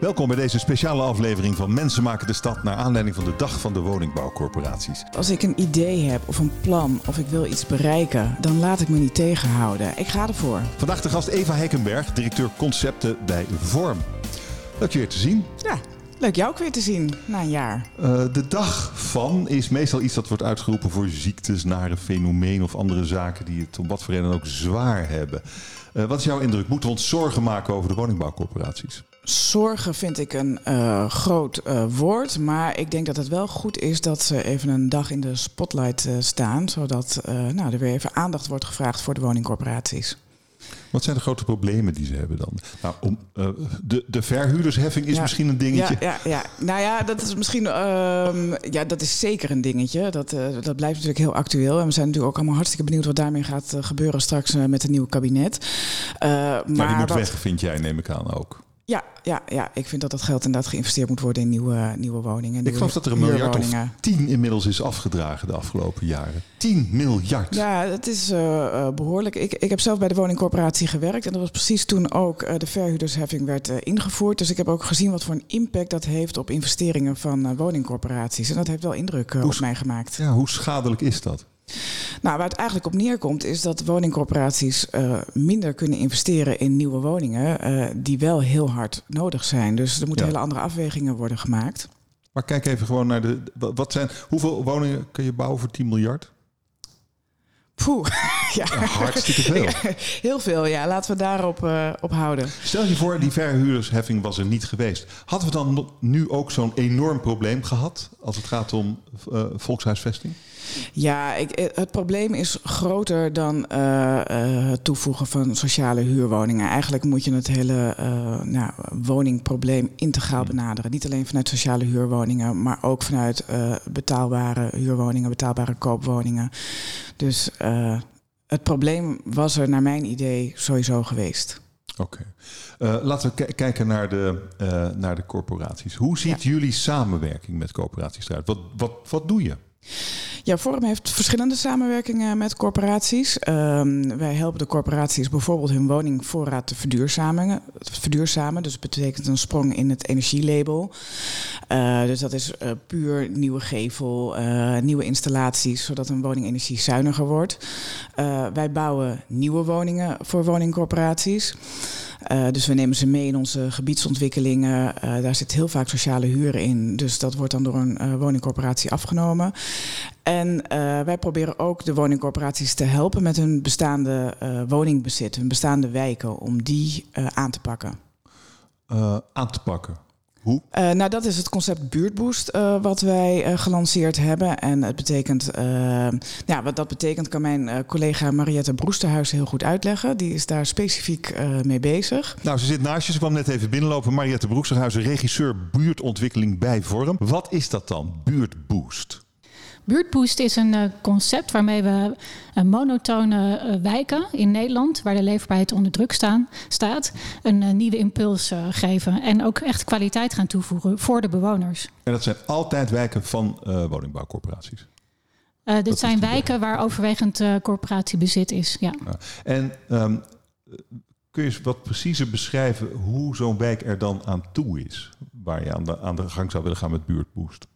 Welkom bij deze speciale aflevering van Mensen maken de stad naar aanleiding van de Dag van de Woningbouwcorporaties. Als ik een idee heb of een plan of ik wil iets bereiken, dan laat ik me niet tegenhouden. Ik ga ervoor. Vandaag de gast Eva Hekkenberg, directeur concepten bij Vorm. Leuk je weer te zien. Ja, leuk jou ook weer te zien na een jaar. Uh, de dag van is meestal iets dat wordt uitgeroepen voor ziektes, nare fenomenen of andere zaken die het om wat voor reden ook zwaar hebben. Uh, wat is jouw indruk? Moeten we ons zorgen maken over de woningbouwcorporaties? Zorgen vind ik een uh, groot uh, woord, maar ik denk dat het wel goed is dat ze even een dag in de spotlight uh, staan, zodat nou, er weer even aandacht wordt gevraagd voor de woningcorporaties. Wat zijn de grote problemen die ze hebben dan? Nou, om, de, de verhuurdersheffing is ja, misschien een dingetje. Ja, ja, ja, nou ja, dat is misschien. ja, dat is zeker een dingetje. Dat, dat blijft natuurlijk heel actueel. En we zijn natuurlijk ook allemaal hartstikke benieuwd wat daarmee gaat gebeuren straks met het nieuwe kabinet. maar die moet wat, weg, vind jij, neem ik aan ook. Ja, ja, ja, ik vind dat dat geld inderdaad geïnvesteerd moet worden in nieuwe, nieuwe woningen. Nieuwe ik geloof dat er een miljard of tien inmiddels is afgedragen de afgelopen jaren. 10 miljard. Ja, het is uh, behoorlijk. Ik, ik heb zelf bij de woningcorporatie gewerkt. En dat was precies toen ook uh, de verhuurdersheffing werd uh, ingevoerd. Dus ik heb ook gezien wat voor een impact dat heeft op investeringen van woningcorporaties. En dat heeft wel indruk op mij gemaakt. Ja, hoe schadelijk is dat? Nou, waar het eigenlijk op neerkomt is dat woningcorporaties uh, minder kunnen investeren in nieuwe woningen uh, die wel heel hard nodig zijn. Dus er moeten ja. hele andere afwegingen worden gemaakt. Maar kijk even gewoon naar de. Wat zijn, hoeveel woningen kun je bouwen voor 10 miljard? Poeh, ja. ja. hartstikke veel. Heel veel, ja. Laten we daarop uh, op houden. Stel je voor, die verhuurdersheffing was er niet geweest. Hadden we dan nu ook zo'n enorm probleem gehad als het gaat om uh, volkshuisvesting? Ja, ik, het probleem is groter dan uh, het toevoegen van sociale huurwoningen. Eigenlijk moet je het hele nou, woningprobleem integraal benaderen. Niet alleen vanuit sociale huurwoningen, maar ook vanuit betaalbare huurwoningen, betaalbare koopwoningen. Dus het probleem was er naar mijn idee sowieso geweest. Oké. Okay. Uh, laten we kijken naar de, uh, naar de corporaties. Hoe ziet ja. jullie samenwerking met corporaties eruit? Wat, wat, wat doe je? Ja, Forum heeft verschillende samenwerkingen met corporaties. Um, wij helpen de corporaties bijvoorbeeld hun woningvoorraad te verduurzamen. verduurzamen dus dat betekent een sprong in het energielabel. Uh, dus dat is uh, puur nieuwe gevel, uh, nieuwe installaties, zodat een woning energiezuiniger wordt. wij bouwen nieuwe woningen voor woningcorporaties. Uh, dus we nemen ze mee in onze gebiedsontwikkelingen. Uh, daar zit heel vaak sociale huur in. Dus dat wordt dan door een uh, woningcorporatie afgenomen. En wij proberen ook de woningcorporaties te helpen met hun bestaande woningbezit, hun bestaande wijken, om die aan te pakken. aan te pakken? Hoe? Uh, nou, dat is het concept Buurtboost uh, wat wij uh, gelanceerd hebben. En het betekent, ja, wat dat betekent kan mijn collega Mariette Broesterhuis heel goed uitleggen. Die is daar specifiek mee bezig. Nou, ze zit naast je. Ze kwam net even binnenlopen. Mariette Broesterhuis, regisseur buurtontwikkeling bij Vorm. Wat is dat dan, Buurtboost? Buurtboost is een uh, concept waarmee we uh, monotone uh, wijken in Nederland, waar de leefbaarheid onder druk staan, staat, een nieuwe impuls geven. En ook echt kwaliteit gaan toevoegen voor de bewoners. En dat zijn altijd wijken van woningbouwcorporaties? dit dat zijn wijken waar overwegend corporatiebezit is, ja. ja. En um, kun je eens wat preciezer beschrijven hoe zo'n wijk er dan aan toe is? Waar je aan de, aan de gang zou willen gaan met Buurtboost?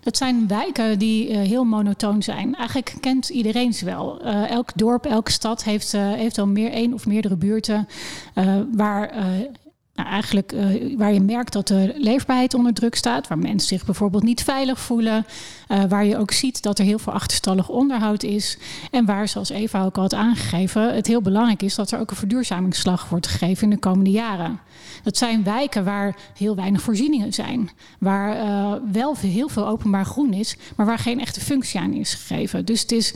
Dat zijn wijken die uh, heel monotoon zijn. Eigenlijk kent iedereen ze wel. Uh, elk dorp, elke stad heeft, uh, heeft al meer één of meerdere buurten waar nou, eigenlijk uh, waar je merkt dat de leefbaarheid onder druk staat, waar mensen zich bijvoorbeeld niet veilig voelen, uh, waar je ook ziet dat er heel veel achterstallig onderhoud is en waar, zoals Eva ook al had aangegeven, het heel belangrijk is dat er ook een verduurzamingsslag wordt gegeven in de komende jaren. Dat zijn wijken waar heel weinig voorzieningen zijn, waar uh, wel heel veel openbaar groen is, maar waar geen echte functie aan is gegeven. Dus het is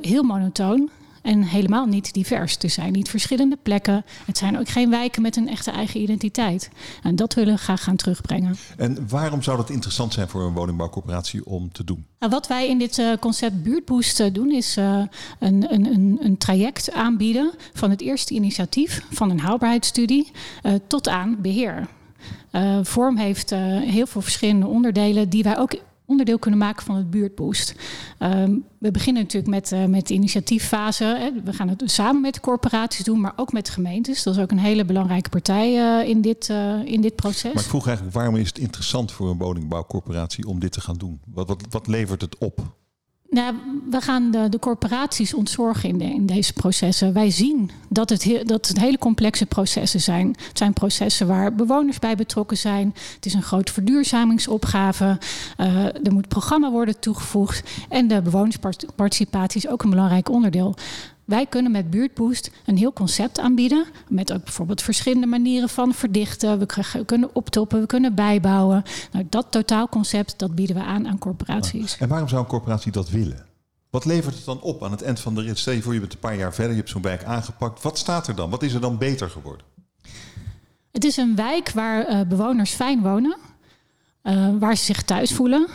heel monotoon. En helemaal niet divers. Er zijn niet verschillende plekken. Het zijn ook geen wijken met een echte eigen identiteit. En dat willen we graag gaan terugbrengen. En waarom zou dat interessant zijn voor een woningbouwcorporatie om te doen? Nou, wat wij in dit uh, concept Buurtboost uh, doen, is uh, een, een, een, een, traject aanbieden van het eerste initiatief van een haalbaarheidsstudie tot aan beheer. Vorm heeft heel veel verschillende onderdelen die wij ook onderdeel kunnen maken van het buurtboost. Ehm, we beginnen natuurlijk met, uh, met de initiatieffase. We gaan het samen met corporaties doen, maar ook met gemeentes. Dat is ook een hele belangrijke partij uh, in, dit, uh, in dit proces. Maar ik vroeg eigenlijk, waarom is het interessant voor een woningbouwcorporatie om dit te gaan doen? Wat, wat, wat levert het op? Nou, we gaan de, de corporaties ontzorgen in, de, in, deze processen. Wij zien dat het, dat het hele complexe processen zijn. Het zijn processen waar bewoners bij betrokken zijn. Het is een grote verduurzamingsopgave. Uh, er moet programma worden toegevoegd. En de bewonersparticipatie is ook een belangrijk onderdeel. Wij kunnen met Buurtboost een heel concept aanbieden. Met ook bijvoorbeeld verschillende manieren van verdichten. We, kunnen optoppen, we kunnen bijbouwen. Nou, dat totaalconcept dat bieden we aan aan corporaties. En waarom zou een corporatie dat willen? Wat levert het dan op aan het eind van de rit? Stel je voor, je bent een paar jaar verder, je hebt zo'n wijk aangepakt. Wat staat er dan? Wat is er dan beter geworden? Het is een wijk waar uh, bewoners fijn wonen. Uh, waar ze zich thuis voelen.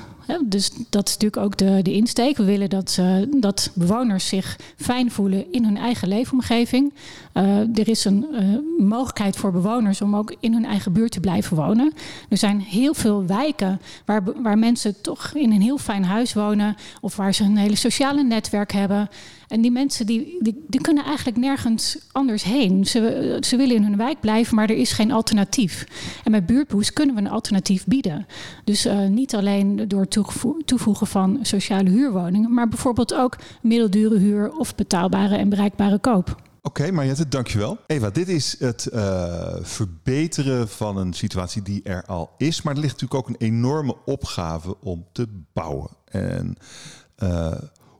Dus dat is natuurlijk ook de, de insteek. We willen dat, uh, dat bewoners zich fijn voelen in hun eigen leefomgeving. Uh, er is een uh, mogelijkheid voor bewoners om ook in hun eigen buurt te blijven wonen. Er zijn heel veel wijken waar, waar mensen toch in een heel fijn huis wonen. Of waar ze een hele sociale netwerk hebben. En die mensen die, die, die kunnen eigenlijk nergens anders heen. Ze, ze willen in hun wijk blijven, maar er is geen alternatief. En met Buurtboost kunnen we een alternatief bieden. Dus uh, niet alleen door toevoegen van sociale huurwoningen, maar bijvoorbeeld ook middeldure huur of betaalbare en bereikbare koop. Oké, okay, Mariette, dankjewel. Eva, dit is het uh, verbeteren van een situatie die er al is. Maar er ligt natuurlijk ook een enorme opgave om te bouwen. En uh,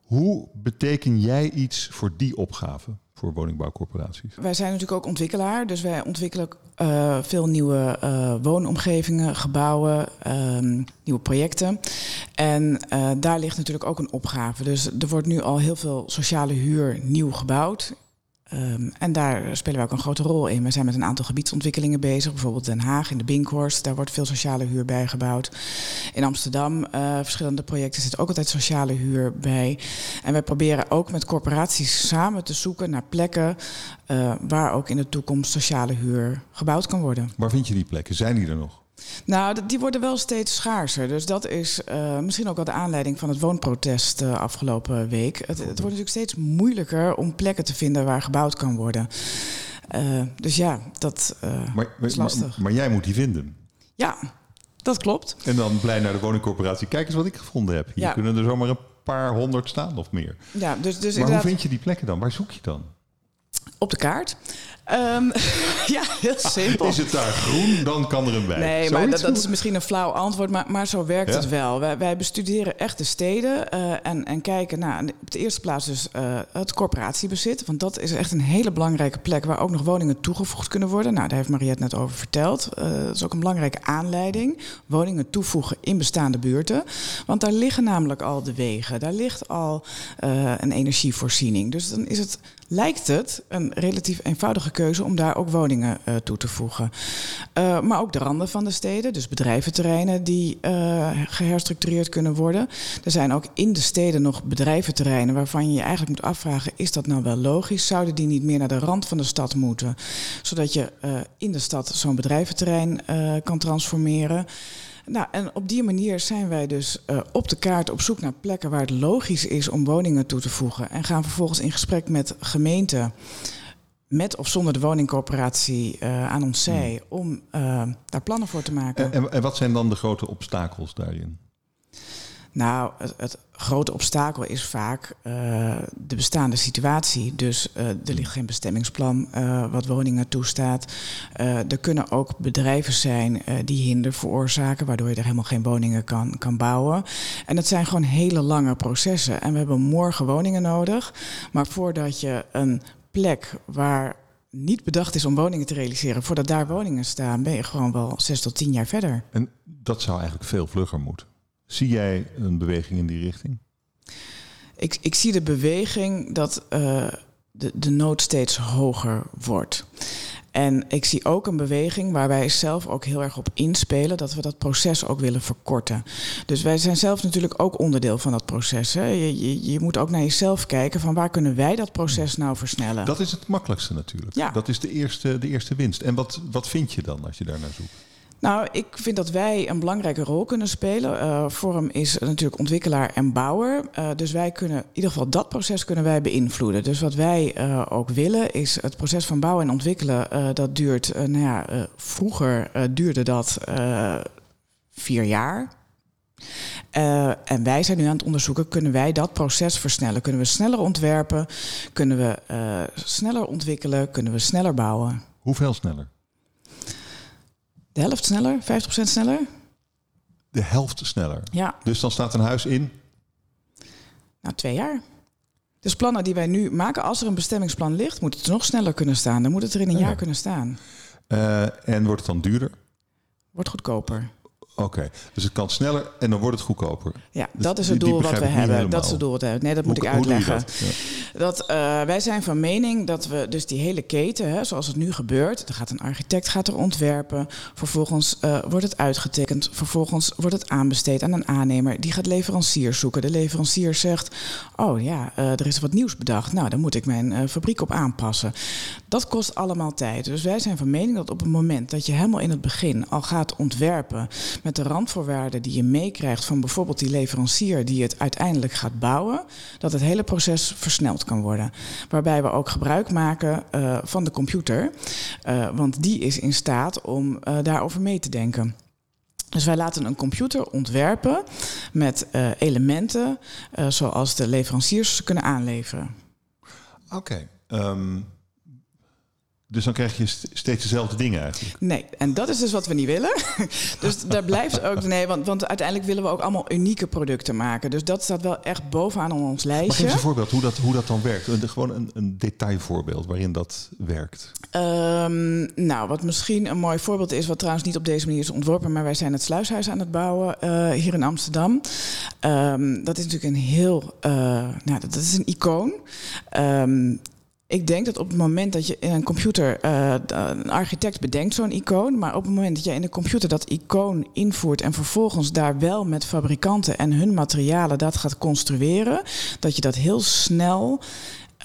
hoe beteken jij iets voor die opgave? voor woningbouwcorporaties? Wij zijn natuurlijk ook ontwikkelaar, dus wij ontwikkelen uh, veel nieuwe uh, woonomgevingen, gebouwen, um, nieuwe projecten. En uh, daar ligt natuurlijk ook een opgave. Dus er wordt nu al heel veel sociale huur nieuw gebouwd. Um, en daar spelen we ook een grote rol in. We zijn met een aantal gebiedsontwikkelingen bezig. Bijvoorbeeld Den Haag in de Binkhorst. Daar wordt veel sociale huur bij gebouwd. In Amsterdam uh, verschillende projecten zit ook altijd sociale huur bij. En wij proberen ook met corporaties samen te zoeken naar plekken... Uh, waar ook in de toekomst sociale huur gebouwd kan worden. Waar vind je die plekken? Zijn die er nog? Nou, die worden wel steeds schaarser. Dus dat is uh, misschien ook wel de aanleiding van het woonprotest uh, afgelopen week. Het, het, wordt natuurlijk steeds moeilijker om plekken te vinden waar gebouwd kan worden. Uh, dus ja, dat maar, is lastig. Maar, maar, jij moet die vinden. Ja, dat klopt. En dan blij naar de woningcorporatie. Kijk eens wat ik gevonden heb. Hier ja. kunnen er zomaar een paar honderd staan of meer. Ja, dus, dus maar inderdaad... hoe vind je die plekken dan? Waar zoek je dan? Op de kaart. Um, ja, heel simpel. Is het daar groen, dan kan er een wijk. Nee, maar dat, dat, is misschien een flauw antwoord, maar, maar zo werkt ja? het wel. Wij, wij, bestuderen echt de steden uh, en, en kijken naar nou, op de eerste plaats dus uh, het corporatiebezit. Want dat is echt een hele belangrijke plek waar ook nog woningen toegevoegd kunnen worden. Nou, daar heeft Mariette net over verteld. Uh, dat is ook een belangrijke aanleiding. Woningen toevoegen in bestaande buurten. Want daar liggen namelijk al de wegen. Daar ligt al een energievoorziening. Dus dan is het, lijkt het een relatief eenvoudige keuze om daar ook woningen uh, toe te voegen. Uh, maar ook de randen van de steden, dus bedrijventerreinen die uh, geherstructureerd kunnen worden. Er zijn ook in de steden nog bedrijventerreinen waarvan je je eigenlijk moet afvragen: is dat nou wel logisch? Zouden die niet meer naar de rand van de stad moeten, zodat je in de stad zo'n bedrijventerrein kan transformeren? Nou, en op die manier zijn wij dus uh, op de kaart op zoek naar plekken waar het logisch is om woningen toe te voegen. En gaan vervolgens in gesprek met gemeenten met of zonder de woningcorporatie uh, aan ons zij hmm. om uh, daar plannen voor te maken. En, en, wat zijn dan de grote obstakels daarin? Nou, het, grote obstakel is vaak uh, de bestaande situatie. Dus er ligt geen bestemmingsplan wat woningen toestaat. er kunnen ook bedrijven zijn die hinder veroorzaken, waardoor je er helemaal geen woningen kan, kan bouwen. En het zijn gewoon hele lange processen. En we hebben morgen woningen nodig. Maar voordat je een plek waar niet bedacht is om woningen te realiseren, voordat daar woningen staan, ben je gewoon wel zes tot tien jaar verder. En dat zou eigenlijk veel vlugger moeten. Zie jij een beweging in die richting? Ik, ik zie de beweging dat uh, de, de nood steeds hoger wordt. En ik zie ook een beweging waar wij zelf ook heel erg op inspelen, dat we dat proces ook willen verkorten. Dus wij zijn zelf natuurlijk ook onderdeel van dat proces. Hè. Je, je, je, moet ook naar jezelf kijken van waar kunnen wij dat proces nou versnellen. Dat is het makkelijkste natuurlijk. Ja. Dat is de eerste, de eerste winst. En wat, wat vind je dan als je daar naar zoekt? Nou, ik vind dat wij een belangrijke rol kunnen spelen. Uh, Forum is natuurlijk ontwikkelaar en bouwer. Uh, dus wij kunnen, in ieder geval dat proces kunnen wij beïnvloeden. Dus wat wij uh, ook willen is het proces van bouwen en ontwikkelen. dat duurt, nou ja, vroeger duurde dat vier jaar. en wij zijn nu aan het onderzoeken, kunnen wij dat proces versnellen? Kunnen we sneller ontwerpen? Kunnen we sneller ontwikkelen? Kunnen we sneller bouwen? Hoeveel sneller? De helft sneller, 50% sneller. De helft sneller? Ja. Dus dan staat een huis in? Nou, twee jaar. Dus plannen die wij nu maken, als er een bestemmingsplan ligt, moet het nog sneller kunnen staan. Dan moet het er in een jaar kunnen staan. Uh, en wordt het dan duurder? Wordt goedkoper. Oké, dus het kan sneller en dan wordt het goedkoper. Ja, dus dat is het doel wat we hebben. Dat is het doel wat we hebben. Nee, dat moet ik uitleggen. dat, uh, wij zijn van mening dat we dus die hele keten, hè, zoals het nu gebeurt, er gaat een architect gaat er ontwerpen, vervolgens uh, wordt het uitgetekend, vervolgens wordt het aanbesteed aan een aannemer, die gaat leveranciers zoeken. De leverancier zegt, oh ja, uh, er is wat nieuws bedacht, nou dan moet ik mijn fabriek op aanpassen. Dat kost allemaal tijd. Dus wij zijn van mening dat op het moment dat je helemaal in het begin al gaat ontwerpen met de randvoorwaarden die je meekrijgt van bijvoorbeeld die leverancier die het uiteindelijk gaat bouwen, dat het hele proces versneld kan worden. Waarbij we ook gebruik maken uh, van de computer, uh, want die is in staat om uh, daarover mee te denken. Dus wij laten een computer ontwerpen met elementen zoals de leveranciers kunnen aanleveren. Oké. Um dus dan krijg je steeds dezelfde dingen eigenlijk. Nee, en dat is dus wat we niet willen. dus daar blijft ook. Nee, want, want uiteindelijk willen we ook allemaal unieke producten maken. Dus dat staat wel echt bovenaan ons lijstje. Maar geef eens een voorbeeld hoe dat, hoe dat dan werkt. Gewoon een, een detailvoorbeeld waarin dat werkt. Um, nou, wat misschien een mooi voorbeeld is, wat trouwens niet op deze manier is ontworpen, maar wij zijn het sluishuis aan het bouwen uh, hier in Amsterdam. Um, dat is natuurlijk een heel. Uh, nou, dat, dat, is een icoon. Um, ik denk dat op het moment dat je in een computer, uh, een architect bedenkt zo'n icoon, maar op het moment dat je in de computer dat icoon invoert en vervolgens daar wel met fabrikanten en hun materialen dat gaat construeren, dat je dat heel snel,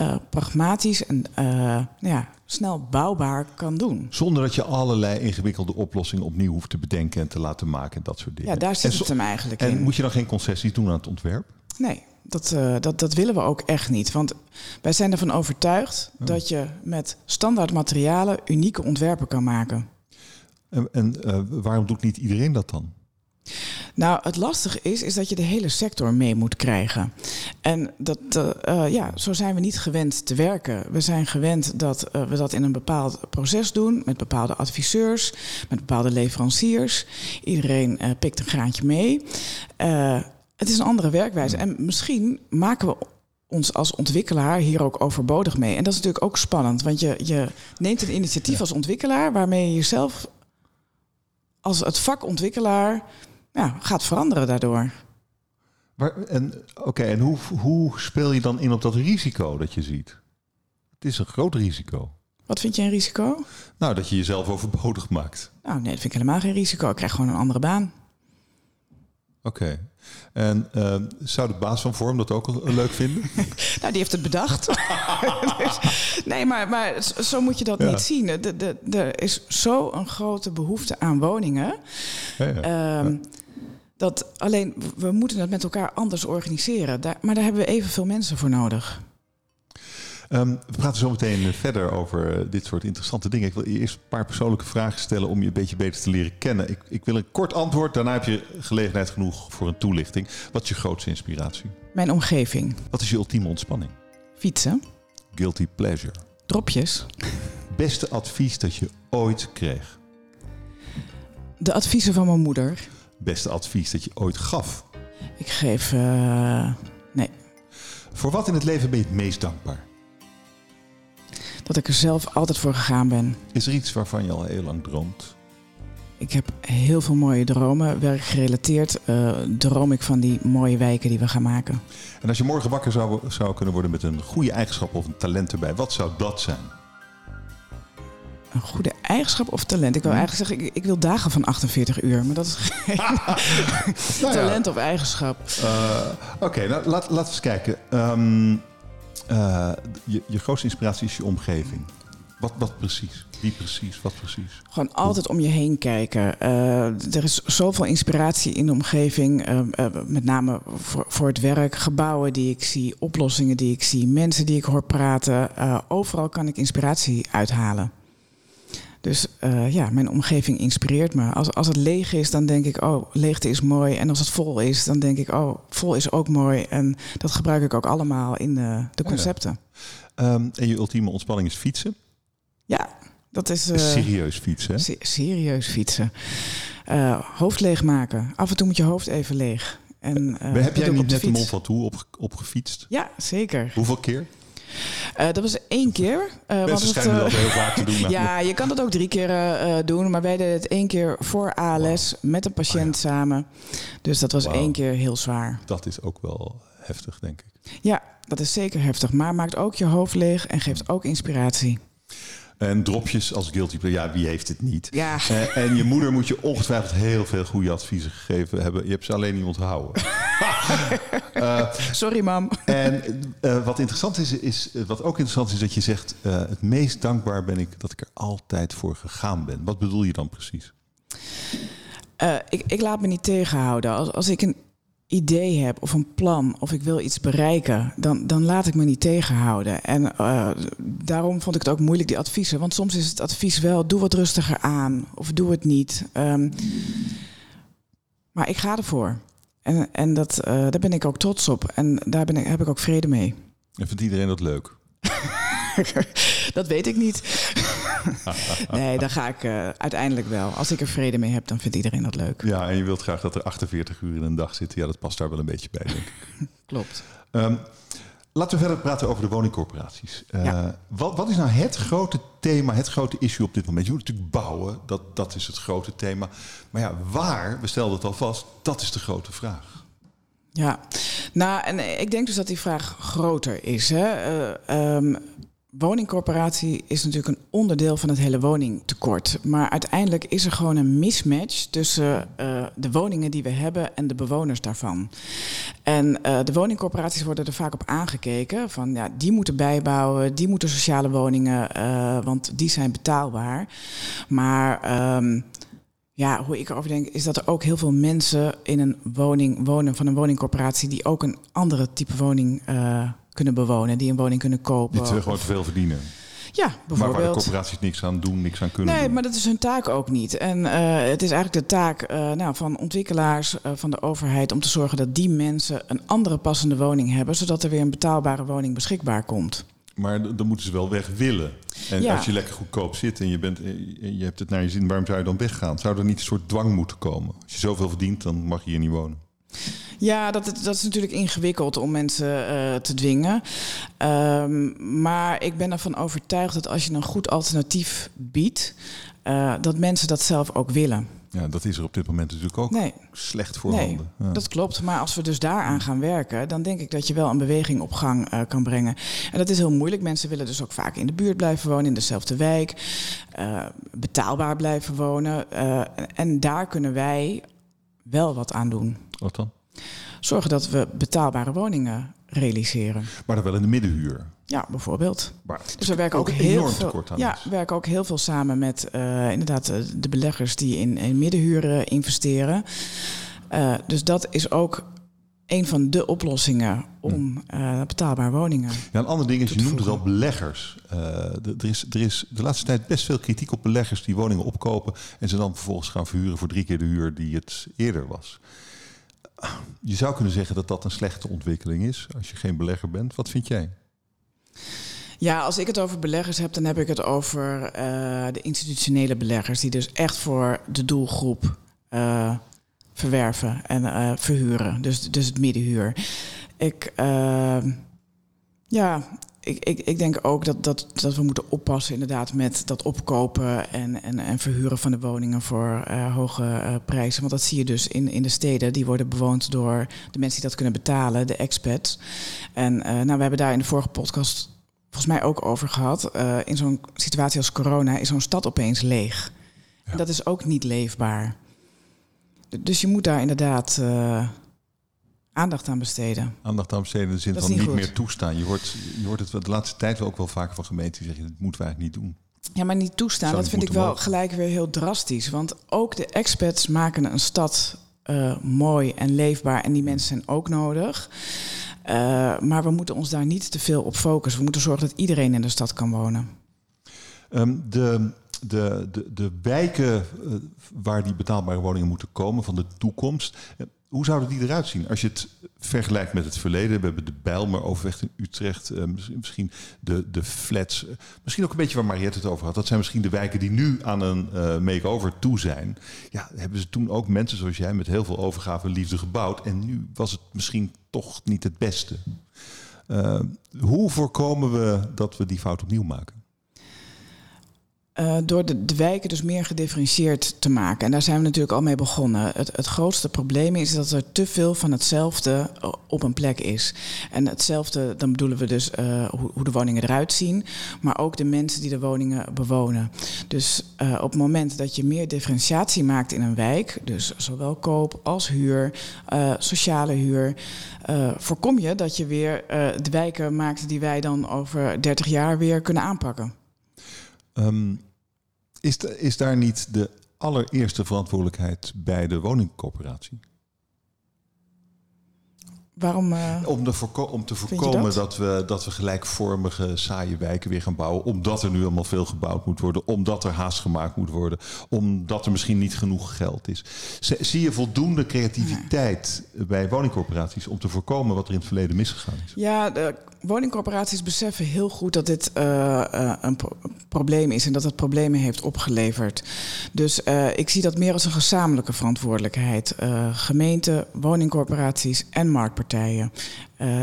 uh, pragmatisch en uh, ja, snel bouwbaar kan doen. Zonder dat je allerlei ingewikkelde oplossingen opnieuw hoeft te bedenken en te laten maken en dat soort dingen. Ja, daar zit het hem eigenlijk en in. En moet je dan geen concessies doen aan het ontwerp? Nee. Dat, uh, dat, dat willen we ook echt niet. Want wij zijn ervan overtuigd oh. dat je met standaard materialen unieke ontwerpen kan maken. En, en uh, waarom doet niet iedereen dat dan? Nou, het lastige is, is dat je de hele sector mee moet krijgen. En dat, uh, ja, zo zijn we niet gewend te werken. We zijn gewend dat we dat in een bepaald proces doen, met bepaalde adviseurs, met bepaalde leveranciers. Iedereen pikt een graantje mee. Het is een andere werkwijze. En misschien maken we ons als ontwikkelaar hier ook overbodig mee. En dat is natuurlijk ook spannend, want je, je neemt een initiatief als ontwikkelaar waarmee je jezelf als het vak ontwikkelaar ja, gaat veranderen daardoor. en oké, en hoe, hoe speel je dan in op dat risico dat je ziet? Het is een groot risico. Wat vind je een risico? Nou, dat je jezelf overbodig maakt. Nou, nee, dat vind ik helemaal geen risico. Ik krijg gewoon een andere baan. Oké. En uh, zou de baas van Vorm dat ook leuk vinden? nou, die heeft het bedacht. nee, maar, maar zo moet je dat ja. niet zien. De, de, er is zo'n grote behoefte aan woningen. Ja, um, dat alleen, we moeten het met elkaar anders organiseren. Daar, maar daar hebben we evenveel mensen voor nodig. Um, we praten zo meteen verder over uh, dit soort interessante dingen. Ik wil je eerst een paar persoonlijke vragen stellen om je een beetje beter te leren kennen. Ik, ik, wil een kort antwoord, daarna heb je gelegenheid genoeg voor een toelichting. Wat is je grootste inspiratie? Mijn omgeving. Wat is je ultieme ontspanning? Fietsen. Guilty pleasure. Dropjes. Beste advies dat je ooit kreeg? De adviezen van mijn moeder. Beste advies dat je ooit gaf? Ik geef. Uh, nee. Voor wat in het leven ben je het meest dankbaar? Dat ik er zelf altijd voor gegaan ben. Is er iets waarvan je al heel lang droomt? Ik heb heel veel mooie dromen. Werkgerelateerd uh, droom ik van die mooie wijken die we gaan maken. En als je morgen wakker zou, zou kunnen worden met een goede eigenschap of een talent erbij, wat zou dat zijn? Een goede eigenschap of talent? Ik wil eigenlijk zeggen, ik, ik wil dagen van 48 uur, maar dat is geen nou talent of eigenschap. Uh, Oké, okay, nou, laat, laten we eens kijken. Um, uh, je, grootste inspiratie is je omgeving. Wat, wat precies? Wie precies? Wat precies? Gewoon altijd om je heen kijken. Uh, er is zoveel inspiratie in de omgeving. Uh, met name voor, voor het werk. Gebouwen die ik zie, oplossingen die ik zie, mensen die ik hoor praten. overal kan ik inspiratie uithalen. Dus ja, mijn omgeving inspireert me. Als, als het leeg is, dan denk ik, oh, leegte is mooi. En als het vol is, dan denk ik, oh, vol is ook mooi. En dat gebruik ik ook allemaal in de, de concepten. Ja. Um, en je ultieme ontspanning is fietsen? Ja, dat is... Uh, serieus fietsen, se serieus fietsen. Uh, hoofd leegmaken. Af en toe moet je hoofd even leeg. En, heb jij niet net de Mont Ventoux op, opgefietst? Ja, zeker. Hoeveel keer? Uh, dat was één keer. Uh, Mensen schijnen dat heel vaak te doen. ja, je kan dat ook drie keer uh, doen. Maar wij deden het één keer voor ALS wow. met een patiënt oh, ja. samen. Dus dat was wow. één keer heel zwaar. Dat is ook wel heftig, denk ik. Ja, dat is zeker heftig. Maar maakt ook je hoofd leeg en geeft ook inspiratie. En dropjes als guilty pleasure, ja, wie heeft het niet? Ja. Uh, en je moeder moet je ongetwijfeld heel veel goede adviezen gegeven hebben. Je hebt ze alleen niet onthouden. uh, Sorry, mam. En uh, wat interessant is, is, wat ook interessant is, dat je zegt: het meest dankbaar ben ik dat ik er altijd voor gegaan ben. Wat bedoel je dan precies? ik, ik laat me niet tegenhouden. Als, als ik een idee heb of een plan of ik wil iets bereiken, dan, dan laat ik me niet tegenhouden. En uh, daarom vond ik het ook moeilijk, die adviezen. Want soms is het advies wel, doe wat rustiger aan of doe het niet. Um, maar ik ga ervoor. En, en dat, uh, daar ben ik ook trots op. En daar ben ik, heb ik ook vrede mee. En vindt iedereen dat leuk? dat weet ik niet. nee, dan ga ik uh, uiteindelijk wel. Als ik er vrede mee heb, dan vindt iedereen dat leuk. Ja, en je wilt graag dat er 48 uur in een dag zitten. Ja, dat past daar wel een beetje bij, denk ik. Klopt. Um, laten we verder praten over de woningcorporaties. Uh, ja. wat, wat, is nou het grote thema, het grote issue op dit moment? Je moet natuurlijk bouwen, dat, dat is het grote thema. Maar ja, waar, we stelden het al vast, dat is de grote vraag. Ja, nou, en ik denk dus dat die vraag groter is. Hè? Uh, um, woningcorporatie is natuurlijk een onderdeel van het hele woningtekort. Maar uiteindelijk is er gewoon een mismatch tussen uh, de woningen die we hebben en de bewoners daarvan. En uh, de woningcorporaties worden er vaak op aangekeken. Van ja, die moeten bijbouwen, die moeten sociale woningen, uh, want die zijn betaalbaar. Maar. Um, ja, hoe ik erover denk, is dat er ook heel veel mensen in een woning wonen van een woningcorporatie die ook een andere type woning kunnen bewonen, die een woning kunnen kopen. Die gewoon te veel verdienen. Ja, bijvoorbeeld. Maar waar de corporaties niks aan doen, niks aan kunnen nee, doen. maar dat is hun taak ook niet. En uh, het is eigenlijk de taak uh, nou, van ontwikkelaars, uh, van de overheid... om te zorgen dat die mensen een andere passende woning hebben... zodat er weer een betaalbare woning beschikbaar komt. Maar dan moeten ze wel weg willen. En ja. als je lekker goedkoop zit en je, bent, je hebt het naar je zin, waarom zou je dan weggaan? Zou er niet een soort dwang moeten komen? Als je zoveel verdient, dan mag je hier niet wonen. Ja, dat, dat is natuurlijk ingewikkeld om mensen uh, te dwingen. Um, maar ik ben ervan overtuigd dat als je een goed alternatief biedt, uh, dat mensen dat zelf ook willen. Ja, dat is er op dit moment natuurlijk ook nee. slecht voorhanden. Nee, ja. dat klopt. Maar als we dus daaraan gaan werken, dan denk ik dat je wel een beweging op gang uh, kan brengen. En dat is heel moeilijk. Mensen willen dus ook vaak in de buurt blijven wonen, in dezelfde wijk, uh, betaalbaar blijven wonen. Uh, en daar kunnen wij wel wat aan doen. Wat dan? Zorgen dat we betaalbare woningen realiseren. Maar dan wel in de middenhuur. Ja, bijvoorbeeld. Maar dus we werken ook, ook heel veel. Ja, we werken ook heel veel samen met uh, inderdaad de beleggers die in, in middenhuur investeren. Uh, dus dat is ook een van de oplossingen om uh, betaalbare woningen. Ja, een ander ding is, je noemt het al beleggers. er, is, er is de laatste tijd best veel kritiek op beleggers die woningen opkopen en ze dan vervolgens gaan verhuren voor drie keer de huur die het eerder was je zou kunnen zeggen dat dat een slechte ontwikkeling is als je geen belegger bent. Wat vind jij? Ja, als ik het over beleggers heb, dan heb ik het over uh, de institutionele beleggers, die dus echt voor de doelgroep uh, verwerven en uh, verhuren. Dus, dus het middenhuur. Ik, ja, ik, ik, ik denk ook dat, dat, dat we moeten oppassen inderdaad met dat opkopen en, en, en verhuren van de woningen voor uh, hoge uh, prijzen. Want dat zie je dus in, in de steden. Die worden bewoond door de mensen die dat kunnen betalen, de expats. En uh, nou, we hebben daar in de vorige podcast volgens mij ook over gehad. in zo'n situatie als corona is zo'n stad opeens leeg. Ja. En dat is ook niet leefbaar. Dus je moet daar inderdaad aandacht aan besteden. Aandacht aan besteden in de zin van niet, niet meer toestaan. Je hoort, je hoort het de laatste tijd ook wel vaker van gemeenten die zeggen, dat moeten we eigenlijk niet doen. Ja, maar niet toestaan, Zou dat vind ik wel mogen. gelijk weer heel drastisch. Want ook de expats maken een stad eh, mooi en leefbaar. En die mensen zijn ook nodig. Eh, maar we moeten ons daar niet te veel op focussen. We moeten zorgen dat iedereen in de stad kan wonen. Ehm, de, de, de, de wijken eh, waar die betaalbare woningen moeten komen van de toekomst. Hoe zouden die eruit zien? Als je het vergelijkt met het verleden. We hebben de Bijlmer Overweg in Utrecht. eh, misschien- de, de flats. eh, misschien ook een beetje waar Mariette het over had. Dat zijn misschien de wijken die nu aan een eh make-over toe zijn. Ja, hebben ze toen ook mensen zoals jij met heel veel overgave en liefde gebouwd. En nu was het misschien toch niet het beste. Hoe voorkomen we dat we die fout opnieuw maken? Eh, door de, wijken dus meer gedifferentieerd te maken. En daar zijn we natuurlijk al mee begonnen. Het, het grootste probleem is dat er te veel van hetzelfde eh, op een plek is. En hetzelfde, dan bedoelen we dus eh, hoe, de woningen eruit zien, maar ook de mensen die de woningen bewonen. Dus eh, op het moment dat je meer differentiatie maakt in een wijk, dus zowel koop als huur, sociale huur, voorkom je dat je weer de wijken maakt die wij dan over 30 jaar weer kunnen aanpakken. Ehm, is, is daar niet de allereerste verantwoordelijkheid bij de woningcorporatie? Waarom? eh, Om, de voorko- om te voorkomen dat? dat? we, dat we gelijkvormige, saaie wijken weer gaan bouwen. Omdat er nu allemaal veel gebouwd moet worden. Omdat er haast gemaakt moet worden. Omdat er misschien niet genoeg geld is. Zie je voldoende creativiteit bij woningcorporaties om te voorkomen wat er in het verleden misgegaan is? Ja, de woningcorporaties beseffen heel goed dat dit eh, eh, een pro- probleem is en dat het problemen heeft opgeleverd. Dus eh, ik zie dat meer als een gezamenlijke verantwoordelijkheid. Eh gemeenten, woningcorporaties en marktpartijen.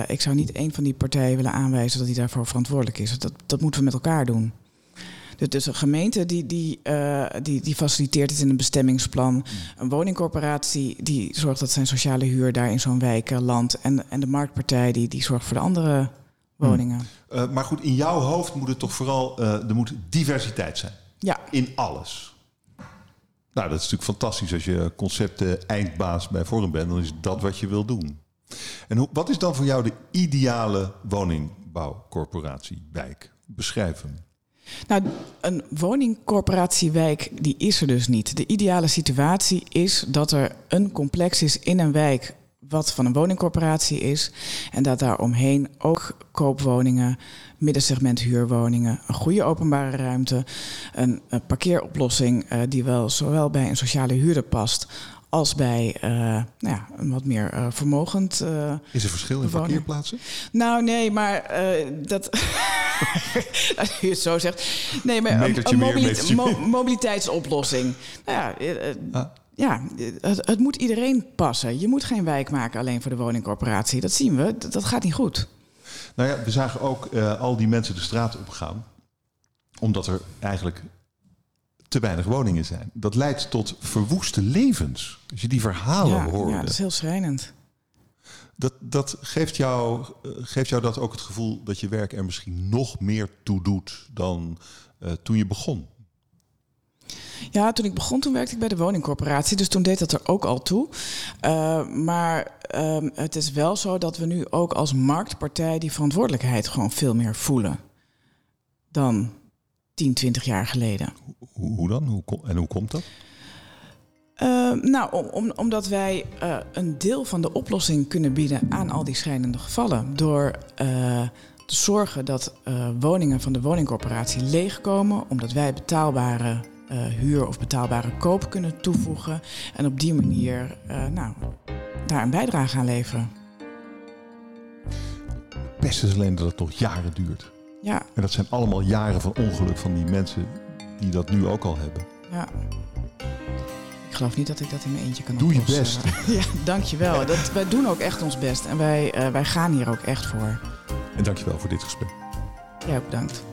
Ik zou niet één van die partijen willen aanwijzen dat die daarvoor verantwoordelijk is. Dat, dat moeten we met elkaar doen. Dus- Dus een gemeente die, die, die, die faciliteert het in een bestemmingsplan. Een woningcorporatie die zorgt dat zijn sociale huur daar in zo'n wijk landt. En, en de marktpartij die, die zorgt voor de andere woningen. Eh, maar goed, in jouw hoofd moet het toch vooral eh, er moet diversiteit zijn. Ja, in alles. Nou, dat is natuurlijk fantastisch als je concepten eindbaas bij Forum bent. Dan is dat wat je wil doen. En hoe, wat is dan voor jou de ideale woningbouwcorporatie, wijk? Beschrijf hem. nou, een woningcorporatiewijk die is er dus niet. De ideale situatie is dat er een complex is in een wijk wat van een woningcorporatie is. En dat daar omheen ook koopwoningen, middensegment huurwoningen, een goede openbare ruimte, een, een parkeeroplossing eh, die wel zowel bij een sociale huurder past als bij eh, nou ja, een wat meer eh, vermogend Is er verschil in Bewoner. parkeerplaatsen? Nou, nee, maar dat. Als je het zo zegt. Nee, maar een, mobili- mo- mobiliteitsoplossing. Nou ja, Ah. Ja het, het moet iedereen passen. Je moet geen wijk maken alleen voor de woningcorporatie. Dat zien we. Dat, dat gaat niet goed. Nou ja, we zagen ook eh, al die mensen de straat opgaan. Omdat er eigenlijk te weinig woningen zijn. Dat leidt tot verwoeste levens. Als je die verhalen ja, hoorde. ja, dat is heel schrijnend. Dat, dat geeft, jou, eh, geeft jou dat ook het gevoel dat je werk er misschien nog meer toe doet dan eh, toen je begon? Ja, toen ik begon, toen werkte ik bij de woningcorporatie. Dus toen deed dat er ook al toe. Eh, maar ehm, het is wel zo dat we nu ook als marktpartij die verantwoordelijkheid gewoon veel meer voelen dan 10, 20 jaar geleden. Hoe, hoe dan? Hoe, en hoe komt dat? Eh, nou, om, om- omdat wij eh, een deel van de oplossing kunnen bieden aan al die schrijnende gevallen. Door eh, te zorgen dat woningen van de woningcorporatie leegkomen. Omdat wij betaalbare eh, huur of betaalbare koop kunnen toevoegen. En op die manier eh, nou, daar een bijdrage aan leveren. Best is alleen dat het nog jaren duurt. Ja, En dat zijn allemaal jaren van ongeluk van die mensen die dat nu ook al hebben. ja. Ik geloof niet dat ik dat in mijn eentje kan Doe je oplossen. Ja, dankjewel. Dat, wij doen ook echt ons best. En wij, eh, wij gaan hier ook echt voor. En dankjewel voor dit gesprek. Jij ook bedankt.